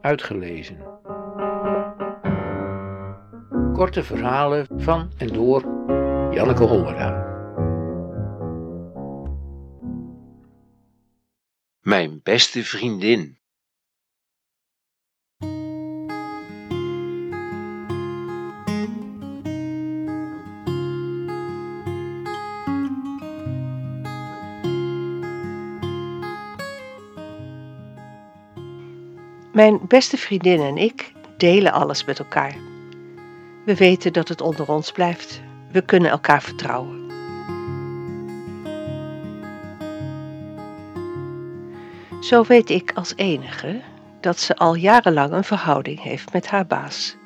uitgelezen. Korte verhalen van en door Janneke Hollera. Mijn beste vriendin. Mijn beste vriendin en ik delen alles met elkaar. We weten dat het onder ons blijft. We kunnen elkaar vertrouwen. Zo weet ik als enige dat ze al jarenlang een verhouding heeft met haar baas.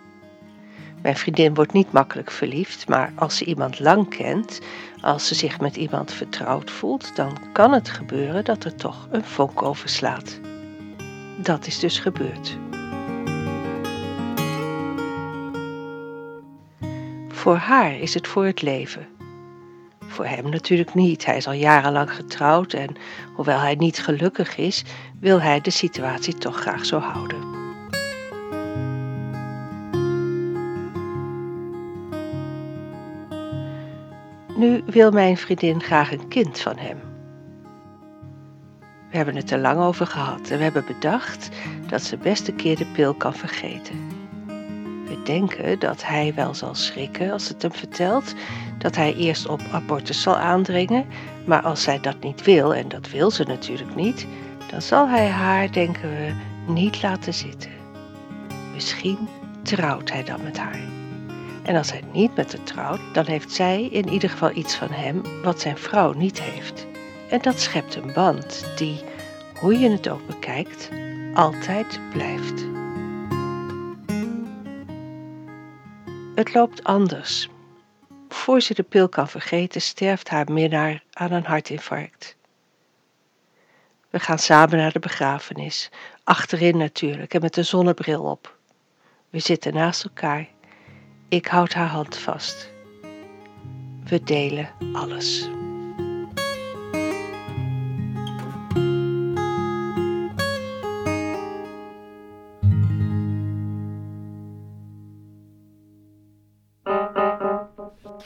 Mijn vriendin wordt niet makkelijk verliefd, maar als ze iemand lang kent, als ze zich met iemand vertrouwd voelt, dan kan het gebeuren dat er toch een vonk overslaat. Dat is dus gebeurd. Voor haar is het voor het leven. Voor hem natuurlijk niet. Hij is al jarenlang getrouwd en hoewel hij niet gelukkig is, wil hij de situatie toch graag zo houden. Nu wil mijn vriendin graag een kind van hem. We hebben het er lang over gehad en we hebben bedacht dat ze best een keer de pil kan vergeten. We denken dat hij wel zal schrikken als het hem vertelt, dat hij eerst op abortus zal aandringen, maar als zij dat niet wil, en dat wil ze natuurlijk niet, dan zal hij haar, denken we, niet laten zitten. Misschien trouwt hij dan met haar. En als hij niet met haar trouwt, dan heeft zij in ieder geval iets van hem wat zijn vrouw niet heeft. En dat schept een band die, hoe je het ook bekijkt, altijd blijft. Het loopt anders. Voor ze de pil kan vergeten, sterft haar minnaar aan een hartinfarct. We gaan samen naar de begrafenis, achterin natuurlijk en met een zonnebril op. We zitten naast elkaar. Ik houd haar hand vast. We delen alles.